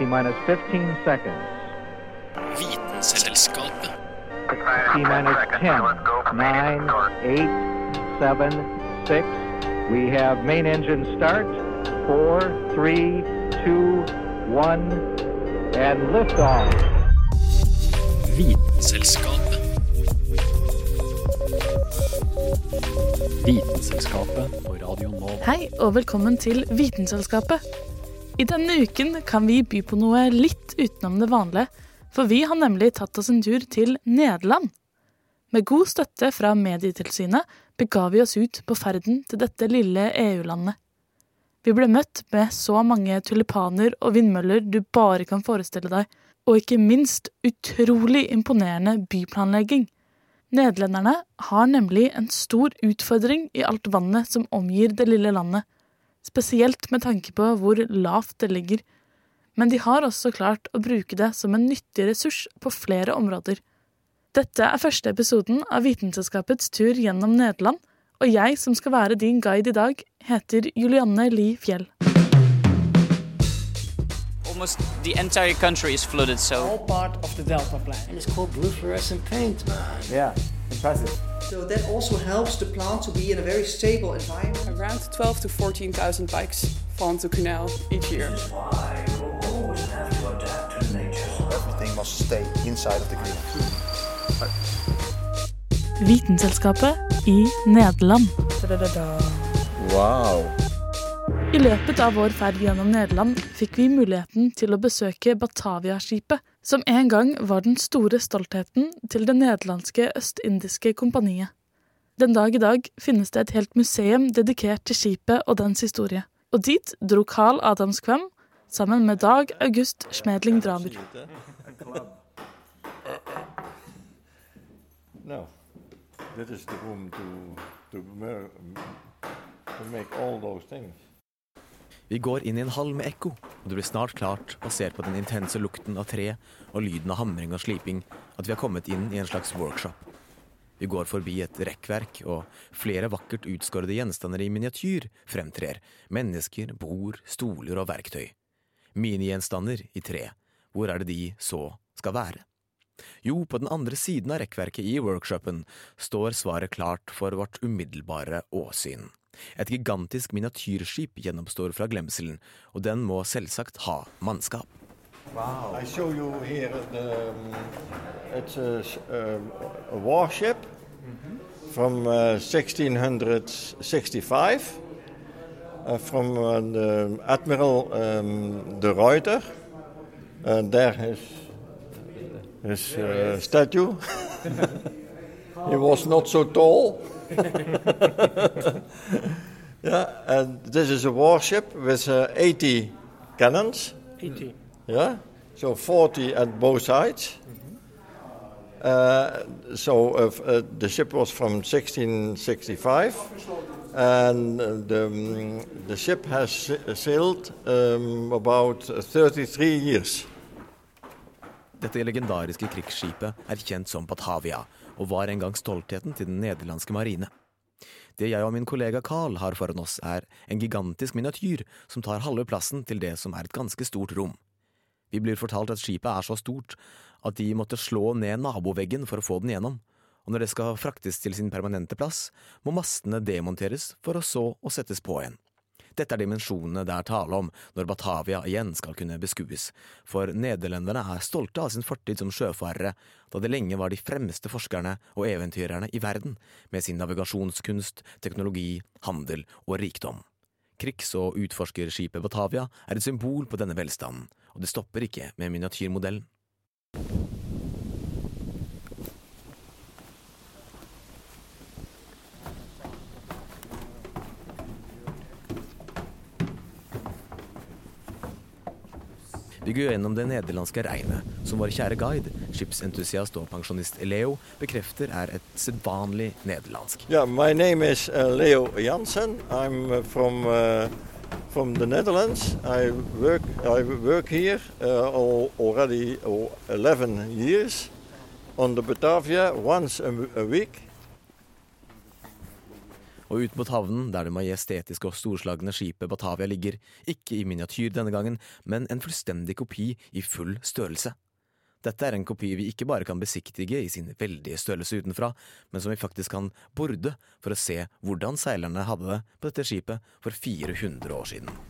T minus 15 seconds. Vitenselskapet. T minus 10, 9, 8, 7, 6. We have main engine start. 4, 3, 2, 1, and liftoff. Vitenselskapet. Vitenselskapet på Radio Nova. Hei og velkommen til Vitenselskapet. I denne uken kan vi by på noe litt utenom det vanlige, for vi har nemlig tatt oss en tur til Nederland. Med god støtte fra Medietilsynet bega vi oss ut på ferden til dette lille EU-landet. Vi ble møtt med så mange tulipaner og vindmøller du bare kan forestille deg, og ikke minst utrolig imponerende byplanlegging. Nederlenderne har nemlig en stor utfordring i alt vannet som omgir det lille landet, spesielt med tanke på hvor lavt det ligger. Men de har også klart å bruke det som en nyttig ressurs på flere områder. Dette er første episoden av Vitenselskapets tur gjennom Nederland, og jeg som skal være din guide i dag, heter Julianne Li Fjell. almost the entire country is flooded. So all part of the Delta Plan. And it's called blue fluorescent paint, man. Yeah, impressive. So that also helps the plant to be in a very stable environment. Around 12 to 14,000 bikes fall into canal each year. Everything must stay inside of the green. Vitenselskapet i Nederland. Wow. I løpet av vår ferd gjennom Nederland fikk vi muligheten til å besøke Batavia-skipet, som en gang var den store stoltheten til det nederlandske østindiske kompaniet. Den dag i dag finnes det et helt museum dedikert til skipet og dens historie. Og dit dro Carl Adams Kvam sammen med Dag August Schmedling Dramer. No, that is the room to, to, to make all. Vi går inn i en hall med ekko, og det blir snart klart, basert på den intense lukten av tre og lyden av hamring og sliping, at vi har kommet inn i en slags workshop. Vi går forbi et rekkverk, og flere vakkert utskårede gjenstander i miniatyr fremtrer. Mennesker, bord, stoler og verktøy. Minigjenstander i tre. Hvor er det de så skal være? Jo, på den andre siden av rekkverket i workshopen står svaret klart for vårt umiddelbare åsyn. Et gigantisk miniatyrskip gjennomstår fra glemselen, og den må selvsagt ha mannskap. I show you here the, um, it's a, um, a warship from uh, 1665 uh, from uh, the Admiral um, de Ruyter. Uh, there his, his uh, statue. he was not so tall. Yeah, and this is a warship with uh, 80 cannons. 80. Yeah, so 40 at both sides. Uh, so uh, f- uh, the ship was from 1665, and uh, the, um, the ship has sa- sailed um, about 33 years. Dette legendariske krigsskipet er kjent som Batavia, og var en gang stoltheten til den nederlandske marine. Det jeg og min kollega Carl har foran oss, er en gigantisk miniatyr som tar halve plassen til det som er et ganske stort rom. Vi blir fortalt at skipet er så stort at de måtte slå ned naboveggen for å få den gjennom, og når det skal fraktes til sin permanente plass, må mastene demonteres for å så å settes på igjen. Dette er dimensjonene det er tale om når Batavia igjen skal kunne beskues, for nederlenderne er stolte av sin fortid som sjøfarere, da de lenge var de fremste forskerne og eventyrerne i verden, med sin navigasjonskunst, teknologi, handel og rikdom. Krigs- og utforskerskipet Batavia er et symbol på denne velstanden, og det stopper ikke med miniatyrmodellen. Vi går gjennom det nederlandske regnet, som vår kjære guide, skipsentusiast og pensjonist Leo, bekrefter er et sedvanlig nederlandsk. Yeah, name is uh, Leo Jansen. I'm uh, from uh, from the Netherlands. I work I work here uh, already oh, 11 years on the Batavia once a, a week. Og ut mot havnen, der det majestetiske og storslagne skipet Batavia ligger, ikke i miniatyr denne gangen, men en fullstendig kopi i full størrelse. Dette er en kopi vi ikke bare kan besiktige i sin veldige størrelse utenfra, men som vi faktisk kan borde for å se hvordan seilerne hadde det på dette skipet for 400 år siden.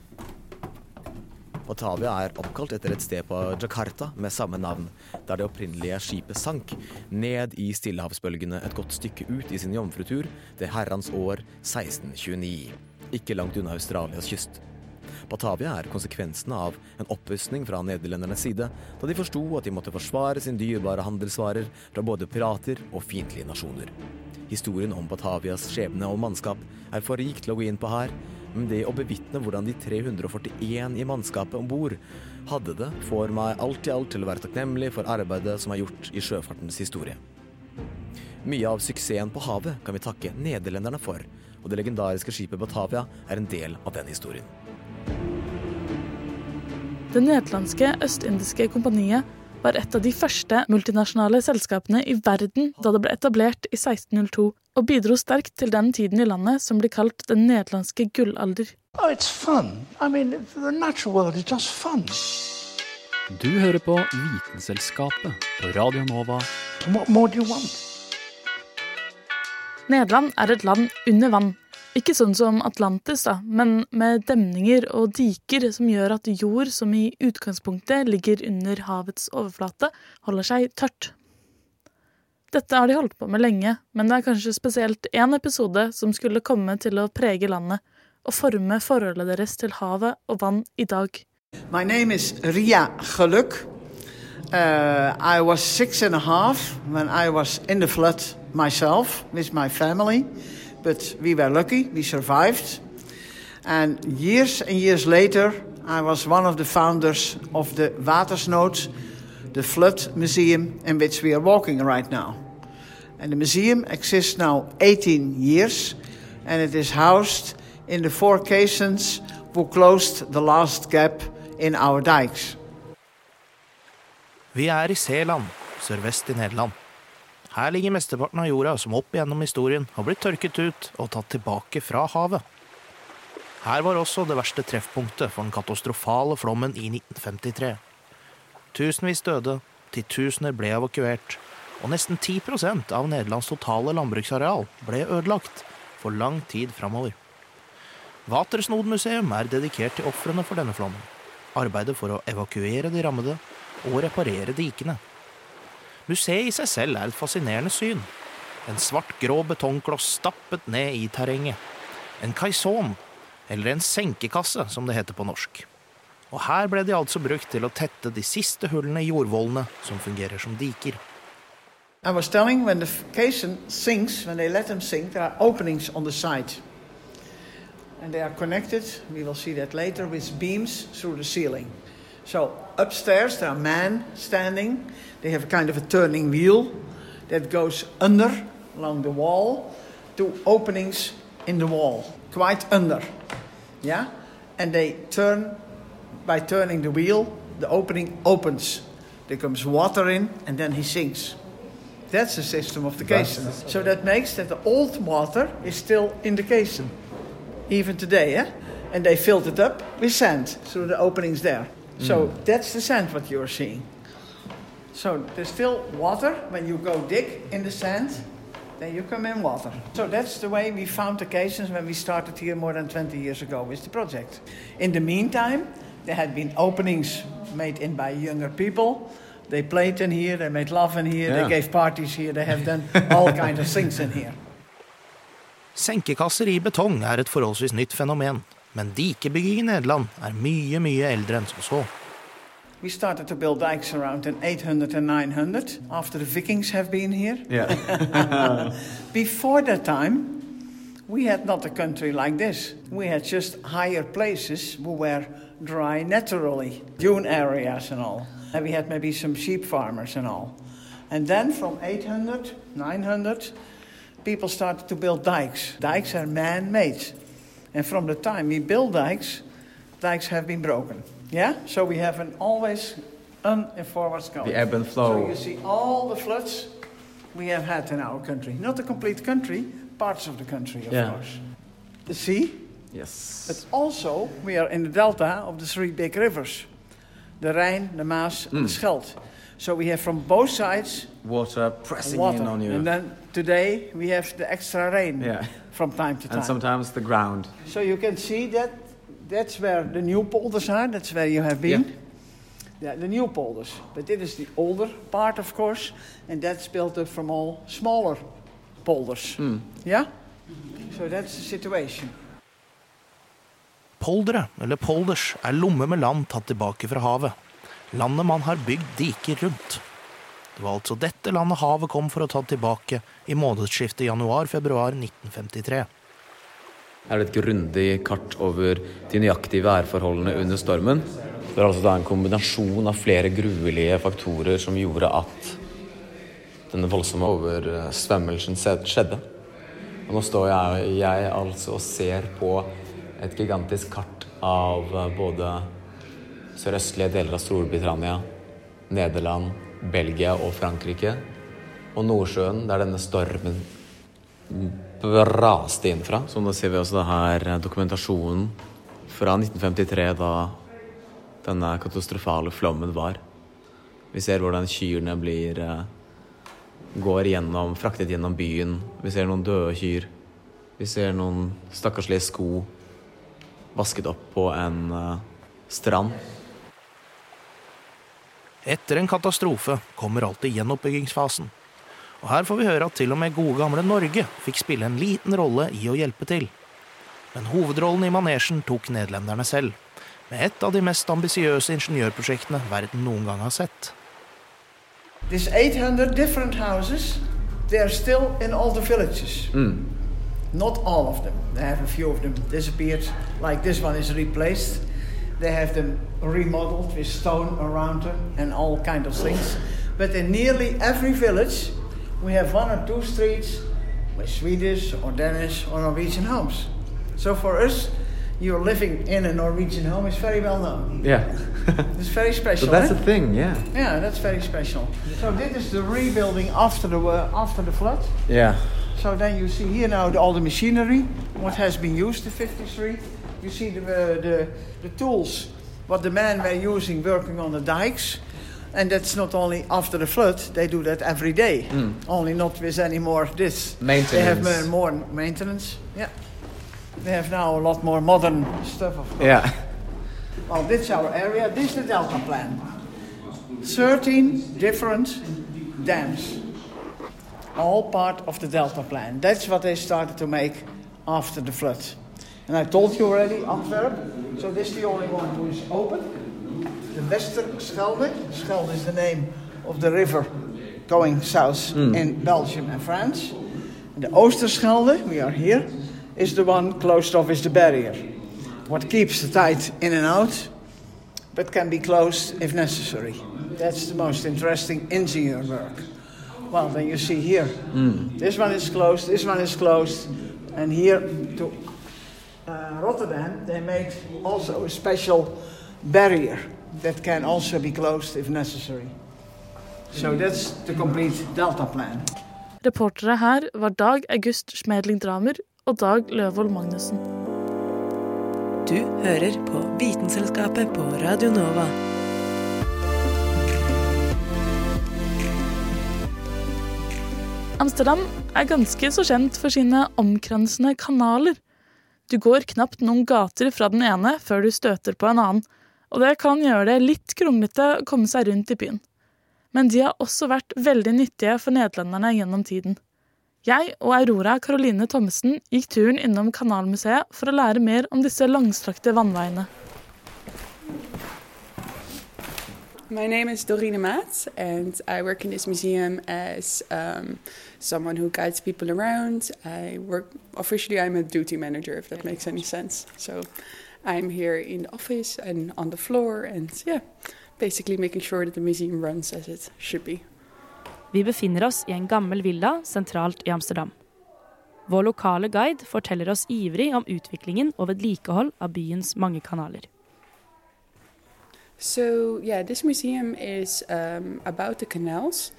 Batavia er oppkalt etter et sted på Jakarta med samme navn, der det opprinnelige skipet sank ned i stillehavsbølgene et godt stykke ut i sin jomfrutur det herrens år 1629, ikke langt unna Australias kyst. Batavia er konsekvensene av en opprustning fra nederlendernes side, da de forsto at de måtte forsvare sin dyrebare handelsvarer fra både pirater og fiendtlige nasjoner. Historien om Batavias skjebne og mannskap er for rik til å gå inn på her, men det å bevitne hvordan de 341 i mannskapet om bord hadde det, får meg alt i alt til å være takknemlig for arbeidet som er gjort i sjøfartens historie. Mye av suksessen på havet kan vi takke nederlenderne for, og det legendariske skipet Batavia er en del av den historien. Det nederlandske østindiske kompaniet var et av de første multinasjonale selskapene i verden da det ble etablert i 1602, og bidro sterkt til den tiden i landet som blir kalt den nederlandske gullalder. Oh. I mean, the natural world is just fun. Du hører på Vitenselskapet på Radio Nova. What more do you want? Nederland er et land under vann. Ikke sånn som Atlantis, da, men med demninger og diker som gjør at jord som i utgangspunktet ligger under havets overflate, holder seg tørt. Dette har de holdt på med lenge, men det er kanskje spesielt én episode som skulle komme til å prege landet og forme forholdet deres til havet og vann i dag. My name Ria Geluk. Uh, I was six and a half when I was in the flood myself with my family, but we were lucky, we survived. And years and years later, I was one of the founders of the Watersnood, the flood museum in which we are walking right now. And the museum exists now 18 years, and it is housed in the four caissons who closed the last gap in our dikes. Vi er i Seeland, sørvest i Nederland. Her ligger mesteparten av jorda som opp igjennom historien har blitt tørket ut og tatt tilbake fra havet. Her var også det verste treffpunktet for den katastrofale flommen i 1953. Tusenvis døde, titusener ble evakuert, og nesten 10% av Nederlands totale landbruksareal ble ødelagt for lang tid framover. Watersnood-museum er dedikert til ofrene for denne flommen. Arbeidet for å evakuere de rammede og reparere dikene. Museet i seg selv er et fascinerende syn. En svart-grå betongkloss stappet ned i terrenget. En kaison, eller en senkekasse som det heter på norsk. Og her ble de altså brukt til å tette de siste hullene i jordvollene som fungerer som diker. I was telling when the caisson sinks, when they let them sink, there are openings on the side. And they are connected, we will see that later, with beams through the ceiling. So upstairs there are men standing. They have a kind of a turning wheel that goes under along the wall to openings in the wall, quite under. Yeah? And they turn by turning the wheel, the opening opens. There comes water in and then he sinks. That's the system of the caisson. So that makes that the old water is still in the caisson, even today, yeah? And they filled it up with sand through the openings there. So that's the sand what you're seeing. So there's still water when you go dig in the sand. Then you come in water. So that's the way we found the caissons when we started here more than 20 years ago with the project. In the meantime, there had been openings made in by younger people. They played in here, they made love in here, Yeah. they gave parties here, they have done all kinds of things in here. Senkekasser i betong er et forholdsvis nytt fenomen, men dikebygging i Nederland er mye, mye eldre enn som så. We started to build dikes around in 800 and 900 after the Vikings have been here. Yeah. Before that time, we had not a country like this. We had just higher places who were dry naturally, dune areas and all. And we had maybe some sheep farmers and all. And then from 800, 900, people started to build dikes. Dikes are man made. And from the time we build dikes, dikes have been broken. Yeah? So we have an always un and forwards going. The ebb and flow. So you see all the floods we have had in our country. Not the complete country, parts of the country, of Yeah. course. the sea. Yes. But also, we are in the delta of the three big rivers the Rhine, the Maas, and Mm. the Scheldt. So we have from both sides Water pressing water. in on you. And then today we have the extra rain Yeah. From time to time. And sometimes the ground. So you can see that that's where the new polders are. That's where you have been. Yeah, the new polders. But this is the older part, of course, and that's built up from all smaller polders. Mm. Yeah? So that's the situation. Poldere, eller polders, er lommer med land tatt tilbake fra havet. Landet man har bygd diker rundt. Det var altså dette landet havet kom for å ta tilbake i månedsskiftet januar-februar 1953. Her er det et grundig kart over de nøyaktige værforholdene under stormen. Det er altså en kombinasjon av flere gruelige faktorer som gjorde at denne voldsomme oversvømmelsen skjedde. Og nå står jeg, jeg altså og ser på et gigantisk kart av både sørøstlige deler av Storbritannia, Nederland, Belgia og Frankrike, og Nordsjøen, der denne stormen braste inn fra. Så nå ser vi også det her eh, dokumentasjonen fra 1953, da denne katastrofale flommen var. Vi ser hvordan kyrne blir eh, går gjennom, fraktet gjennom byen. Vi ser noen døde kyr. Vi ser noen stakkarslige sko vasket opp på en eh, strand. Etter en katastrofe kommer alltid gjenoppbyggingsfasen. Og her får vi høre at til og med gode gamle Norge fikk spille en liten rolle i å hjelpe til. Men hovedrollen i manesjen tok nederlenderne selv, med et av de mest ambisiøse ingeniørprosjektene verden noen gang har sett. These 800 different houses, they are still in all the villages. Mm. Not all of them. They have a few of them disappeared, like this one is replaced. They have them remodeled with stone around them and all kind of things. But in nearly every village, we have one or two streets with Swedish or Danish or Norwegian homes. So for us, you're living in a Norwegian home is very well known. Yeah. It's very special. so that's eh? the thing, yeah. Yeah, that's very special. So this is the rebuilding after the uh, after the flood. Yeah. So then you see here now the, all the machinery, what has been used in 53. You see the, uh, the, the tools, what the men were using working on the dikes. And that's not only after the flood, they do that every day. Mm. Only not with any more this. Maintenance. They have more, more maintenance. Yeah. They have now a lot more modern stuff, of course. Yeah. Well, this is our area. This is the Delta Plan. 13 different dams. All part of the Delta Plan. That's what they started to make after the flood. And I told you already, Antwerp. So this is the only one who is open. The Westerschelde. Schelde is the name of the river going south Mm. in Belgium and France. And the Oosterschelde, we are here, is the one closed off is the barrier. What keeps the tide in and out, but can be closed if necessary. That's the most interesting engineer work. Well, then you see here, Mm. this one is closed, this one is closed, and here to Rotterdam, they made also a special barrier that can also be closed if necessary. So that's the complete Delta plan. Reportere her var Dag August Schmedling Dramer og Dag Løvold Magnussen. Du hører på Vitenselskapet på Radio Nova. Amsterdam er ganske så kjent for sine omkransende kanaler. Du går knapt noen gater fra den ene før du støter på en annen, og det kan gjøre det litt kronglete å komme seg rundt i byen. Men de har også vært veldig nyttige for nederlenderne gjennom tiden. Jeg og Aurora Caroline Thommessen gikk turen innom Kanalmuseet for å lære mer om disse langstrakte vannveiene. My name is Dorine Maat, and I work in this museum as um, someone who guides people around. I work officially. I'm a duty manager, if that makes any sense. So, I'm here in the office and on the floor, and yeah, basically making sure that the museum runs as it should be. Vi befinner oss i en gammel villa sentralt i Amsterdam. Vår lokale guide forteller oss ivrig om utviklingen og vedlikehold av byens mange kanaler. So yeah, this museum is um, about the canals,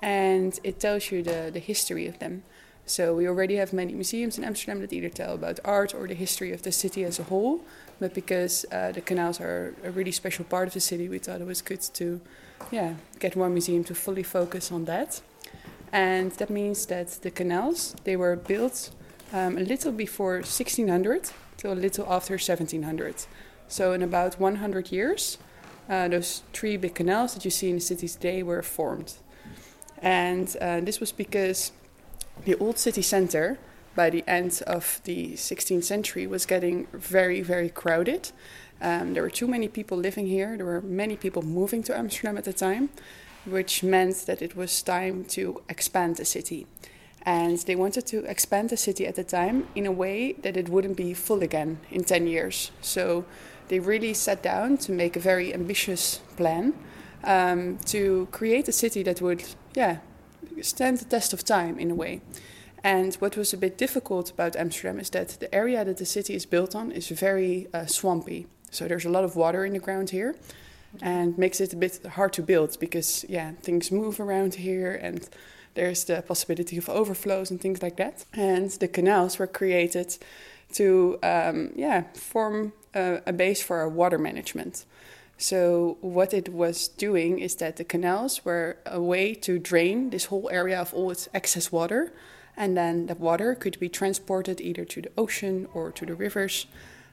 and it tells you the, the history of them. So we already have many museums in Amsterdam that either tell about art or the history of the city as a whole. But because uh, the canals are a really special part of the city, we thought it was good to, yeah, get one museum to fully focus on that. And that means that the canals they were built um, a little before 1600 till a little after 1700. So in about 100 years, uh, those three big canals that you see in the city today were formed. And uh, this was because the old city center by the end of the 16th century was getting very, very crowded. Um, there were too many people living here. There were many people moving to Amsterdam at the time, which meant that it was time to expand the city. And they wanted to expand the city at the time in a way that it wouldn't be full again in 10 years. So they really sat down to make a very ambitious plan um, to create a city that would, yeah, stand the test of time in a way. And what was a bit difficult about Amsterdam is that the area that the city is built on is very uh, swampy. So there's a lot of water in the ground here, and makes it a bit hard to build because yeah, things move around here and there's the possibility of overflows and things like that. And the canals were created to um, yeah form a, a base for our water management. So what it was doing is that the canals were a way to drain this whole area of all its excess water, and then that water could be transported either to the ocean or to the rivers.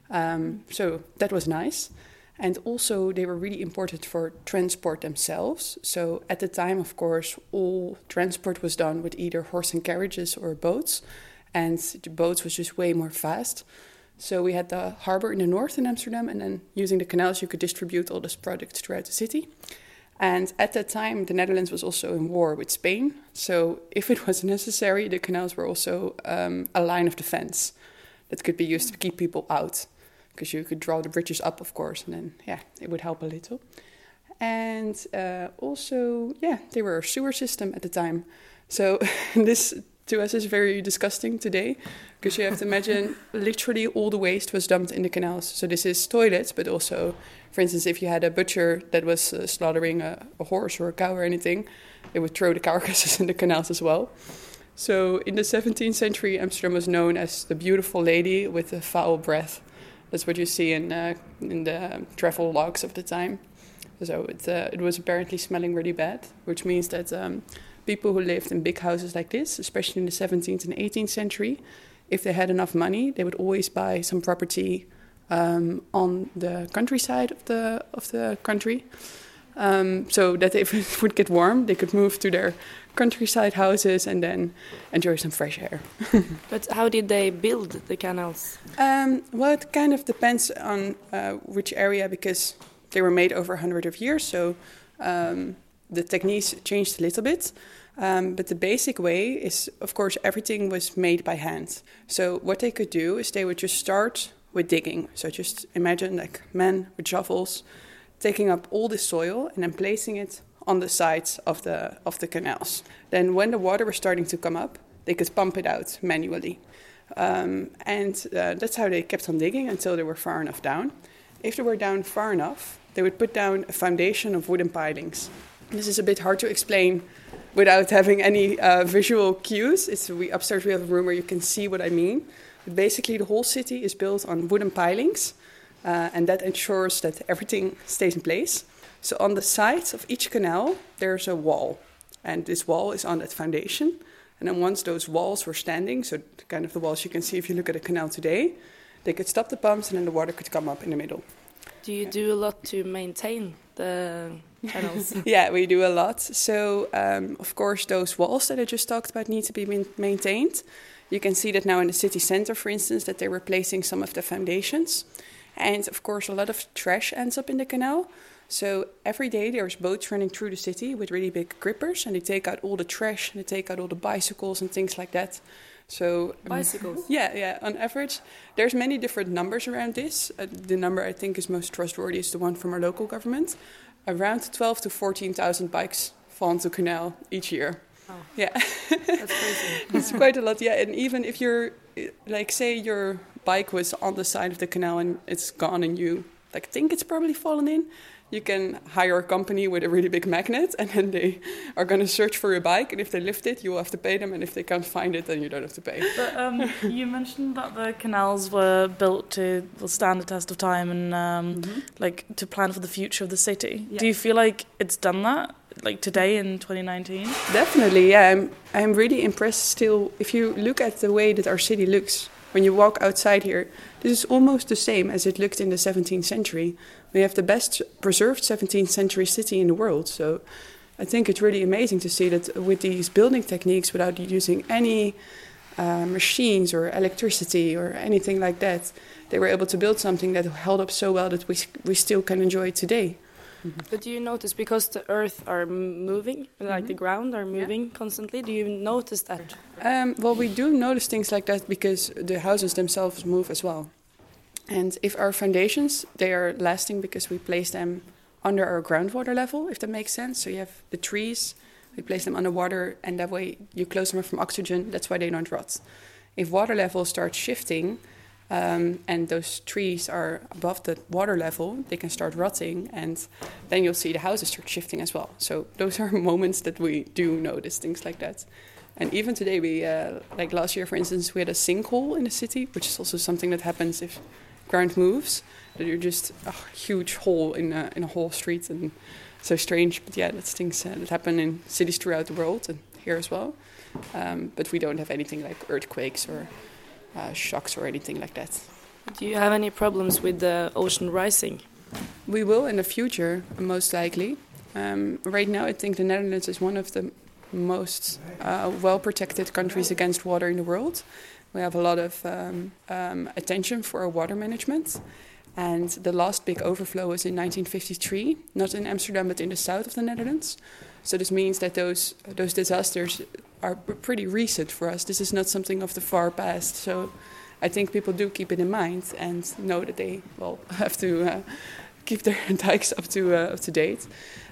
Um, so that was nice. And also, they were really important for transport themselves. So, at the time, of course, all transport was done with either horse and carriages or boats. And the boats was just way more fast. So, we had the harbor in the north in Amsterdam, and then using the canals, you could distribute all this product throughout the city. And at that time, the Netherlands was also in war with Spain. So, if it was necessary, the canals were also um, a line of defense that could be used to keep people out because you could draw the bridges up, of course, and then yeah, it would help a little. And uh, also, yeah, they were a sewer system at the time. So this to us is very disgusting today because you have to imagine literally all the waste was dumped in the canals. So this is toilets, but also, for instance, if you had a butcher that was uh, slaughtering a, a horse or a cow or anything, they would throw the carcasses in the canals as well. So in the 17th century, Amsterdam was known as the beautiful lady with the foul breath. That's what you see in uh, in the travel logs of the time. So it uh, it was apparently smelling really bad, which means that um, people who lived in big houses like this, especially in the 17th and 18th century, if they had enough money, they would always buy some property um, on the countryside of the of the country, um, so that if it would get warm, they could move to their countryside houses and then enjoy some fresh air. but how did they build the canals? Um, well, it kind of depends on uh, which area because they were made over a hundred of years, so um, the techniques changed a little bit. Um, but the basic way is, of course, everything was made by hand. So what they could do is they would just start with digging. So just imagine like men with shovels taking up all the soil and then placing it on the sides of the of the canals. Then when the water was starting to come up, they could pump it out manually. Um, and uh, that's how they kept on digging until they were far enough down. If they were down far enough, they would put down a foundation of wooden pilings. This is a bit hard to explain without having any uh, visual cues. It's we upstairs we have a room where you can see what I mean. But basically, the whole city is built on wooden pilings, uh, and that ensures that everything stays in place. So on the sides of each canal, there's a wall, and this wall is on that foundation. And then once those walls were standing, so kind of the walls you can see if you look at a canal today, they could stop the pumps, and then the water could come up in the middle. Do you do a lot to maintain the canals? yeah, we do a lot. So, um, of course, those walls that I just talked about need to be maintained. You can see that now in the city center, for instance, that they're replacing some of the foundations. And of course, a lot of trash ends up in the canal. So every day there's boats running through the city with really big grippers, and they take out all the trash and they take out all the bicycles and things like that. So um, bicycles. yeah, yeah. On average, there's many different numbers around this. Uh, the number I think is most trustworthy is the one from our local government. Around 12 to 14,000 bikes fall into canal each year. Oh. Yeah, that's crazy. it's quite a lot. Yeah, and even if you're like, say your bike was on the side of the canal and it's gone and you like think it's probably fallen in, you can hire a company with a really big magnet, and then they are going to search for your bike. And if they lift it, you will have to pay them, and if they can't find it, then you don't have to pay. But, um, you mentioned that the canals were built to stand the test of time and um, like to plan for the future of the city. Yeah. Do you feel like it's done that, like today in 2019? Definitely, yeah. I'm, I'm really impressed still. If you look at the way that our city looks, when you walk outside here, this is almost the same as it looked in the 17th century. We have the best preserved 17th century city in the world. So I think it's really amazing to see that with these building techniques, without using any uh, machines or electricity or anything like that, they were able to build something that held up so well that we, we still can enjoy it today. But do you notice because the earth are moving, like the ground are moving constantly? Do you notice that? Um, well, we do notice things like that because the houses themselves move as well. And if our foundations, they are lasting because we place them under our groundwater level, if that makes sense. So you have the trees, we place them underwater, and that way you close them from oxygen. That's why they don't rot. If water level starts shifting, um, and those trees are above the water level, they can start rotting, and then you'll see the houses start shifting as well. So those are moments that we do notice things like that. And even today, we uh, like last year, for instance, we had a sinkhole in the city, which is also something that happens if ground moves. That you're just a huge hole in a, in a whole street, and so strange. But yeah, that's things uh, that happen in cities throughout the world and here as well. Um, but we don't have anything like earthquakes or uh, shocks or anything like that. Do you have any problems with the ocean rising? We will in the future, most likely. Um, right now, I think the Netherlands is one of the most uh, well protected countries against water in the world. We have a lot of um, um, attention for our water management. And the last big overflow was in 1953, not in Amsterdam, but in the south of the Netherlands. So this means that those those disasters are pretty recent for us. This is not something of the far past. So I think people do keep it in mind and know that they well have to uh, keep their dikes up to uh, up to date.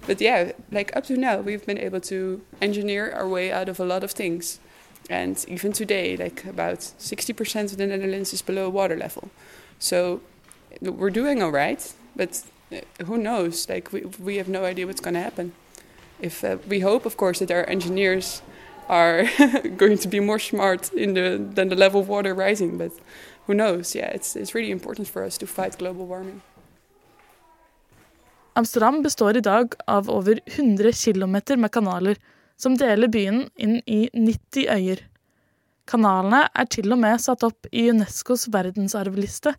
But yeah, like up to now, we've been able to engineer our way out of a lot of things. And even today, like about 60% of the Netherlands is below water level. So we're doing all right, but uh, who knows? Like we, we have no idea what's going to happen. If uh, we hope, of course, that our engineers are going to be more smart in the than the level of water rising, but who knows? Yeah, it's it's really important for us to fight global warming. Amsterdam består i dag av over 100 km med kanaler som deler byen inn i 90 øyer. Kanalene er til og med satt opp i Unescos verdensarvliste,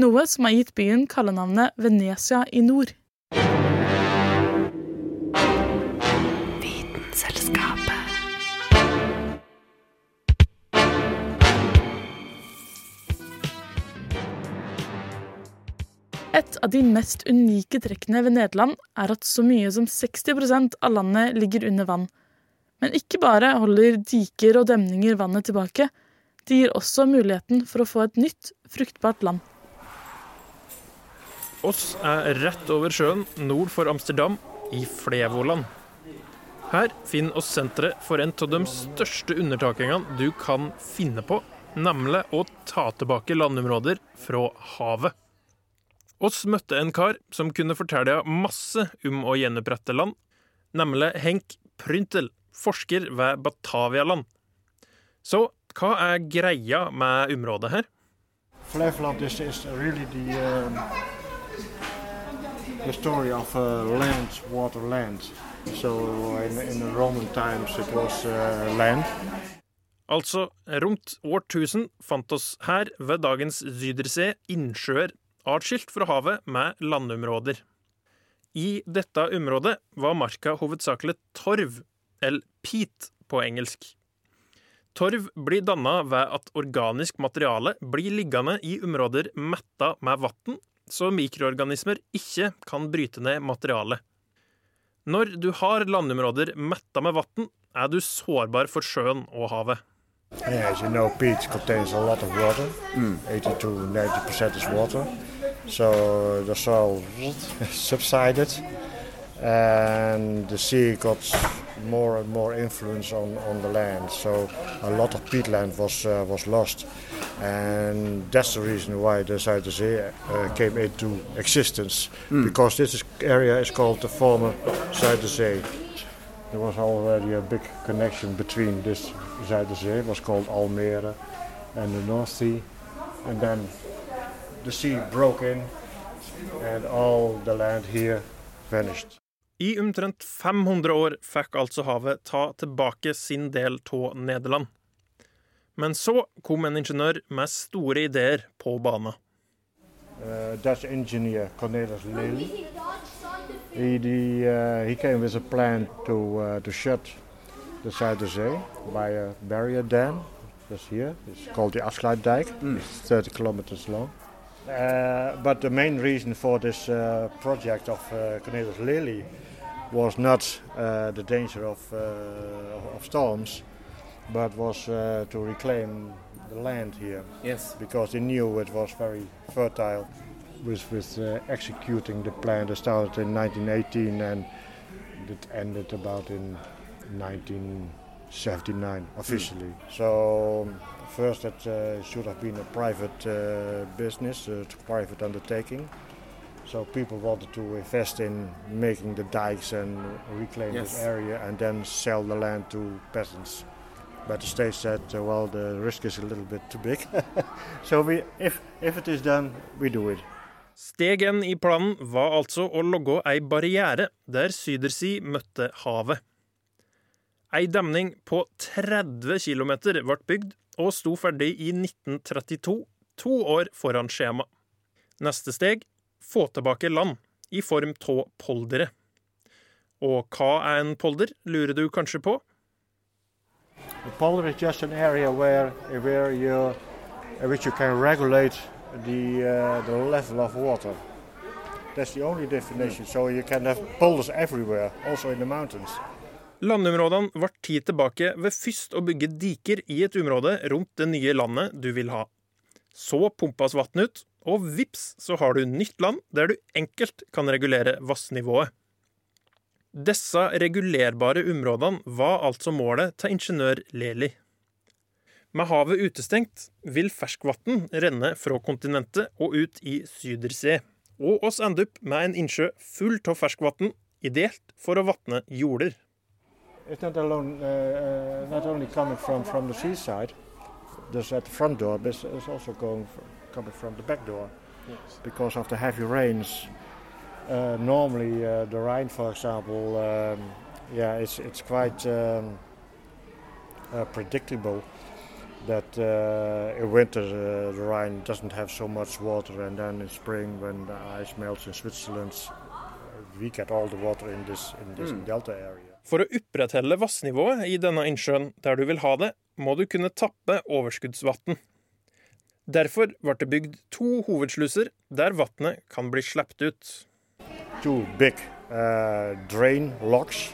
noe som har gitt byen kallenavnet Venezia i nord. Et av de mest unike trekkene ved Nederland er at så mye som 60% av landet ligger under vann. Men ikke bare holder diker og demninger vannet tilbake, de gir også muligheten for å få et nytt, fruktbart land. Oss er rett over sjøen nord for Amsterdam, i Flevoland. Her finner oss senteret for en av de største undertakingene du kan finne på, nemlig å ta tilbake landområder fra havet. Oss møtte en kar som kunne fortelle masse om å gjenopprette land, nemlig Henk Pryntel, forsker ved Batavialand. Så hva er greia med området her? Flevoland is, is really the, um, the story of uh, land, water, land. So in, in the Roman times it was uh, land. Altså, rundt årtusen 1000 fant oss her ved dagens Zydersee innsjøer, atskilt fra havet med landområder. I dette området var marka hovedsakelig torv, eller peat på engelsk. Torv blir danna ved at organisk materiale blir liggende i områder metta med vann, så mikroorganismer ikke kan bryte ned materialet. Når du har landområder metta med vann, er du sårbar for sjøen og havet. As you know, peat contains a lot of water. 80 to 90 percent is water. So the soil subsided, and the sea got more and more influence on, on the land. So a lot of peatland was uh, was lost, and that's the reason why the Zuiderzee uh, came into existence. Mm. Because this is, area is called the former Zuiderzee. There was already a big connection between this Zuiderzee, was called Almere, and the North Sea, and then the sea broke in, and all the land here vanished. I omtrent 500 år fikk altså havet ta tilbake sin del av Nederland. Men så kom en ingeniør med store ideer på banen. uh, Dutch engineer Cornelis Lely. He, the, uh, he came with a plan to, uh, to shut the Zuiderzee by a barrier dam. That's here. It's called the Afsluitdijk. It's 30 kilometers long. Uh, but the main reason for this uh, project of uh, Cornelis Lely was not uh, the danger of, uh, of- storms, but was uh, to reclaim the land here. Yes. Because he knew it was very fertile. With, with uh, executing the plan that started in 1918 and it ended about in 1979 officially. So um, first it uh, should have been a private uh, business, a private undertaking. So people wanted to invest in making the dikes and reclaim Yes. this area and then sell the land to peasants. But the state said, uh, well, the risk is a little bit too big. so we, if, if it is done, we do it. Steg én i planen var altså å logge ei barriere der Sydersi møtte havet. Ei demning på 30 km ble bygd og sto ferdig i 1932, to år foran skjema. Neste steg få tilbake land i form av poldere. Og hva er en polder, lurer du kanskje på? Polder is just an area where, where you, regulere you can regulate the, uh, the level of water. That's the only definition. So you can have. Landområdene ble tid tilbake ved først å bygge diker i et område rundt det nye landet du vil ha. Så pumpes vann ut, og vips så har du nytt land der du enkelt kan regulere vassnivået. Disse regulerbare områdene var altså målet til ingeniør Leli. Med havet utestengt vil ferskvann renne fra kontinentet og ut i Sydersee, og oss ender opp med en innsjø full av ferskvann, ideelt for å vatne jorder. It's not alone, uh, uh, not only coming from, from the seaside, just at the front door, but it's, it's also going coming from the back door. Because of the heavy rains, uh, normally uh, the Rhine, for example, um, yeah, it's it's quite um, uh, predictable that uh, in winter uh, the Rhine doesn't have so much water, and then in spring when the ice melts in Switzerland, uh, we get all the water in this in this Mm. delta area. For å opprettholde vannivået i denne innsjøen der du vil ha det, må du kunne tappe overskuddsvann. Derfor ble det bygd to hovedsluser der vannet kan bli sluppet ut. two big uh, drain locks.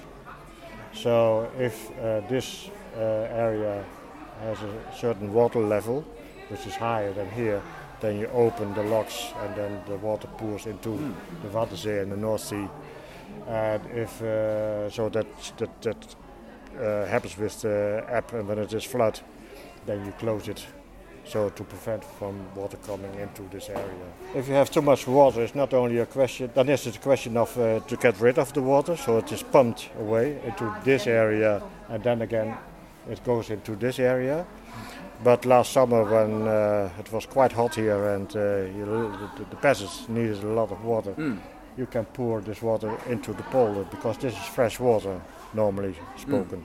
So if uh, this uh, area has a certain water level, which is higher than here, then you open the locks and then the. And if uh, so, that that that uh, happens with the app, and when it is flood, then you close it so to prevent from water coming into this area. If you have too much water, it's not only a question, then it's a question of uh, to get rid of the water, so it is pumped away into this area, and then again it goes into this area. But last summer, when uh, it was quite hot here and uh, you, the, the peasants needed a lot of water, you can pour this water into the polder because this is fresh water, normally spoken.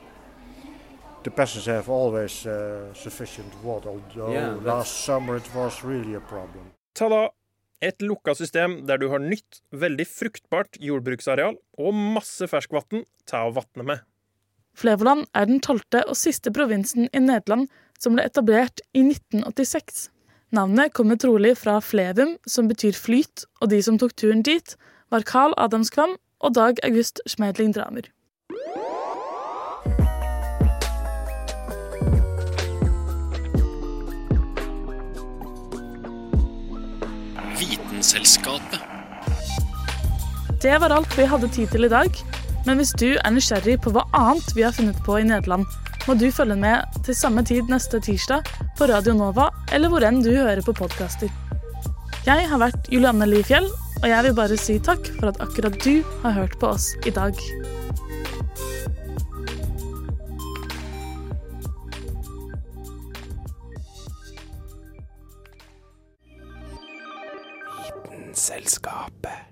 The peasants have always uh, sufficient water, although Yeah, last summer it was really a problem. Ta-da! Et lukka system der du har nytt, veldig fruktbart jordbruksareal og masse ferskvann til å vatne med. Flevoland er den tolvte og siste provinsen i Nederland som ble etablert i 1986. Navnet kommer trolig fra Flevum, som betyr flyt, og de som tok turen dit, var Carl Adamskvam og Dag August Schmedling Dramer. Vitenselskapet. Det var alt vi hadde tid til i dag. Men hvis du er nysgjerrig på hva annet vi har funnet på i Nederland, må du følge med til samme tid neste tirsdag på Radio Nova eller hvor enn du hører på podkaster. Jeg har vært Julianne Lifjell, og jeg vil bare si takk for at akkurat du har hørt på oss i dag. selskapet.